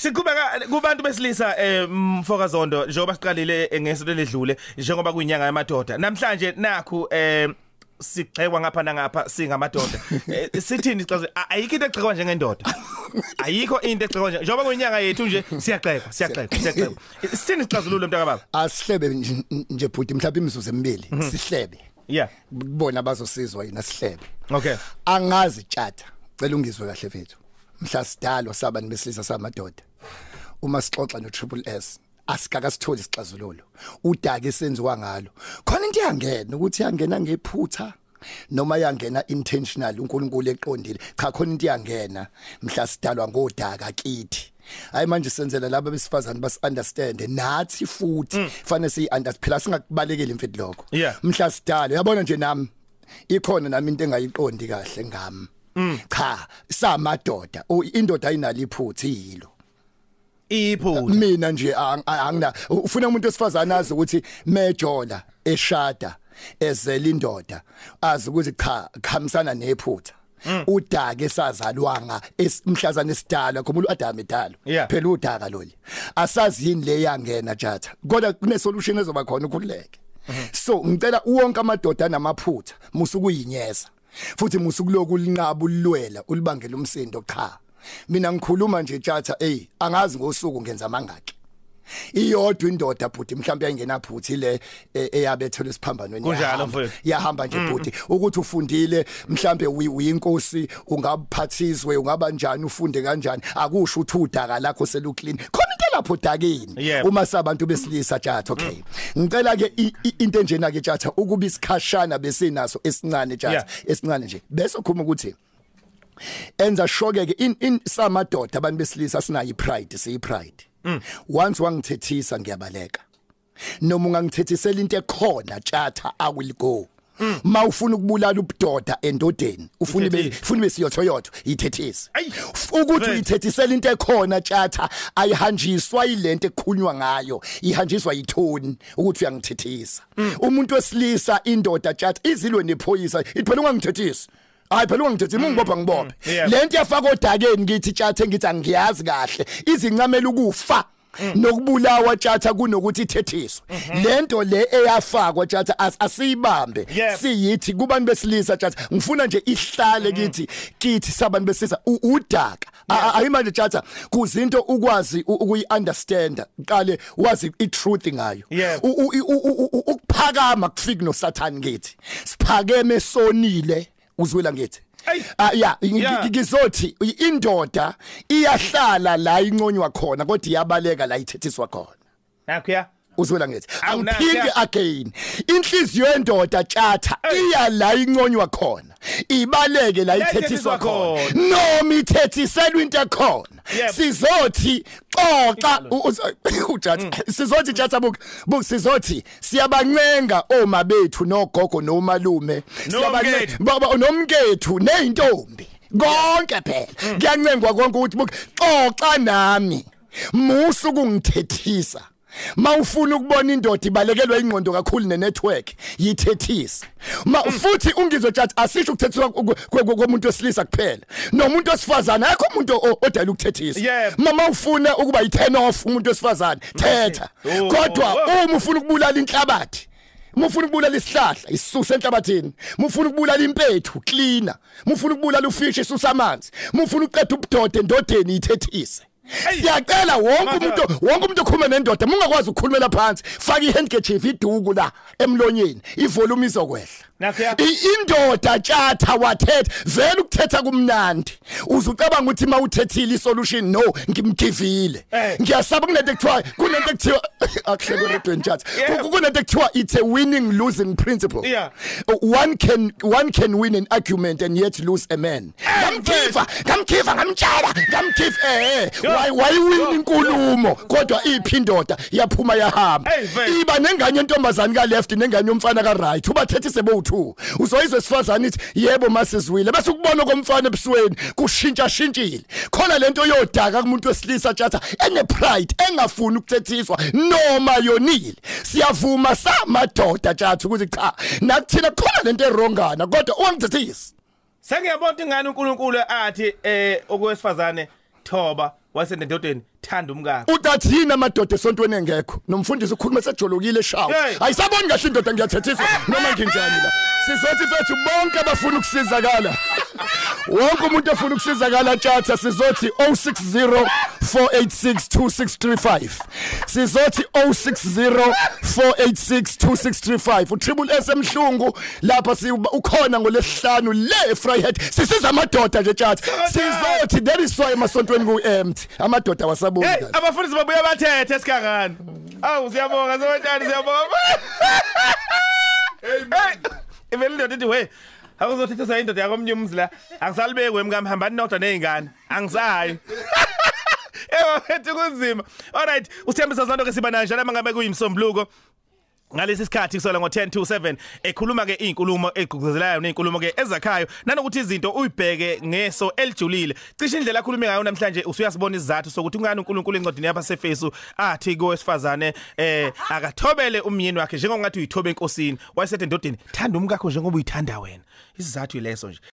Siqhubeka kubantu besilisa eh mfokazondo njengoba siqalile ngesonto ledlule njengoba kuyinyanga yamadoda. Namhlanje nakhu eh sigxekwa ngapha nangapha singamadoda. Eh, sithini sichaze a- ayikho into egxekwa njengendoda. Ayikho into egxekwa nje njengoba kuyinyanga yethu nje siyagxekwa siyagxekwa siyagxekwa. Sithini sixazululo mntaka baba asihlebe nje bhuti mhlawumbe imizuzu emibili sihlebe. Yeah. Kubona bazosizwa yina sihlebe. Okay. Angazi tshata cela ungizwe kahle fethu mhla sidalwa sabani besilisa samadoda. Uma sixoxa no triple S asikaka sithole isixazululo. Udaka esenziwa ngalo. Khona into yangena ukuthi yangena ngephutha noma yangena intentional uNkulunkulu eqondile. Cha khona into yangena. Mhla sidalwa ngodaka kithi. Hayi manje senzela laba besifazane bas understand nathi futhi fanele si understand phela singakubalekeli mfethu lokho. Mhla sidalwa yabona nje nami? Ikhona nami into engayiqondi kahle ngami. Cha samadoda indoda ayinalo iphutha yilo iphutha. Mina nje ang- angina ufuna umuntu osifazana azi ukuthi mejola eshada ezela indoda azi ukuthi cha khamisana nephutha. Udaka esazalwanga emhlazana esidalwa ngoba uAdam Yeah. phela udaka loli. Asazi yini le yangena jatha? Kodwa kune solution ezoba khona ukhuleke so ngicela wonke amadoda namaphutha musukuyinyeza. Futhi musukuloku linqaba ulwela ulibangela umsindo cha. Mina ngikhuluma nje tjatha hey angazi ngosuku ngenza mangaki iyodwa indoda bhuti mhlawumbe ayingena phuthi le e- eyabethelwe esiphambanweni Kunjalo, mfowethu. yahamba nje bhuti. Ukuthi ufundile mhlambe uyi- uyinkosi ungabaphathiswe ungaba njani ufunde kanjani akusho ukuthi udaka lakho seluclean. Khona into lapho dakeni Yebo. uma sabantu besilisa tjatha okay. Ngicela ke into enjena ke tjatha ukuba isikhashana besinaso esincane tjatha esincane nje. Bese khuma ukuthi enza shoke ke in, in samadoda abantu besilisa sinayo ipride siyi pride. Once wangithethisa ngiyabaleka. Noma ungangithethisela into ekhona tjatha i will go. Mawufuna ukubulala ubudoda endodeni ufuna ibe ufuna ibe siyothyoyotho ithethise ukuthi uyithethisela into ekhona tjatha ayihanjiswa ilento ekukhunywa ngayo ihanjiswa yithoni ukuthi uyangithethisa. Umuntu wesilisa indoda tjatha izilwe nephoyisa iphela ungangithethisi. Hayi phela ungangithethisi ungibopha ngibophe Yeah. lento yafaka odakeni ngithi tjatha ngithi angiyazi kahle. Izincamela ukufa nokubulawa tjatha kunokuthi ithethiswe. Lento le eyafakwa tjatha as- asiyibambe. Siyithi kubantu besilisa tjatha ngifuna nje ihlale kithi kithi sabantu besilisa. Udaka. Ayimanje tjatha kuzinto ukwazi u- ukuyi understand qale wazi i truth ngayo ukuphakama kufiki no Satan kithi siphakeme sonile. Uzwela ngithi. Ah ya ngizothi indoda iyahlala la inconywa khona kodwa iyabaleka la ithethiswa khona. Nakho ya? Uzwela ngithi ya. again. Inhliziyo yendoda tjatha iya la inconywa khona. Ibaleke la ithethiswa khona. noma ithethiselwa into ekhona. Sizothi xoxa u- u- ujatha sizothi tjatha buk buk sizothi siyabancenga oma bethu nogogo nomalume. Nomkethu. baba nomkethu neintombi konke phela. Kuyancengwa konke ukuthi xoxa nami. Musu ukungithethisa mawufuna ukubona indoda ibalekelwa ingqondo kakhulu nenetwork yithethise. Ma futhi ungizwe tjat asisho ukuthethiswa ku- ku- ku- komuntu wesilisa kuphela. Nomuntu osifazana akho umuntu o- odala ukuthethisa. Yebo. mama ufuna ukuba yi-turn off umuntu wesifazane thetha. Oh, kodwa oh, uma ufuna ukubulala inhlabathi Mufuna ukubulala isihlahla isisusa enhlabathini mufuna ukubulala impethu cleaner mufuna ukubulala ufish isusa amanzi mufuna uqeda ubudoda endodeni ithethise Hey. Siyacela wonke umuntu wonke umuntu okhuluma nendoda mungakwazi ukukhulumela phansi. Faka ihandkerchief iduku la emlonyeni. Ivolume izokwehla. Indoda tjatha wathetha vele ukuthetha kumnandi uzucabanga ukuthi mawuthethile isolution no ngimgivile Eh. ngiyasaba kunento ekuthiwa kunento ekuthiwa akuhleke redweni tjatha Yeah. Ku- kunento ekuthiwa it's a winning losing principle Yeah. one can one can win an argument and yet lose a man ngamkhiva ngamkhiva ngamtshela ngamkhiva eh Yeah. why why win Yeah. inkulumo kodwa iphi indoda yaphuma yahamba Hey, vele. iba nengane yentombazane ka left nengane yomfana ka right ubathethise bowu2 uzoyizwe sifazana ithi yebo masizwile. Bese ukubona komfana ebusweni kushintsha shintshile khona lento yodaka kumuntu wesilisa tjatha ene pride engafuni ukuthethiswa noma yonile. Siyavuma samadoda tjatha ukuthi cha nakuthina khona lento erongana kodwa ungithethisi Sengiyabona ingane uNkulunkulu athi eh okwesifazane thoba wasende ndodeni thanda umkakho utathi yini amadoda esontweni engekho? Nomfundisi ukhuluma sejolokile eshawo Hey. ayisaboni kahle indoda ngiyathethiswa. Noma nginjani la? Sizothi fethu bonke abafuna ukusizakala. Wonke umuntu ofuna ukusizakala tjatha sizothi 060 4862635 sizothi 060 4862635 utriple S emhlungu lapha si ukhona ngolesihlanu le eFryhead. Sisiza amadoda nje tjatha sizothi there is why emasontweni ku empty amadoda wasaboni hey kahle abafundisi babuya bathethe esikangani awu siyabonga sewotshani siyabonga. Hey ivele indoda ithi we akuzothethisa indoda yakomnye umzi la angisalibekwe mkami hambani nodwa nezingane angisayi Ewa phethe kunzima. Alright, usithembisa zonke ke siba nanje noma ngabe kuyimsombuluko. Ngalesi sikhathi kusola ngo10 to 7 ekhuluma ke inkulumo egqugquzelayo nezinkulumo ke ezakhayo. Nanokuthi izinto uyibheke ngeso elijulile cishe indlela akhulume ngayo namhlanje usuyasibona izathu sokuthi ungani uNkulunkulu encwadini yaba sefesu athi kowesifazane eh akathobele umyeni wakhe njengokungathi uyithobe enkosini wayesethe endodeni thanda umkakho njengoba uyithanda wena. Isizathu ileso nje.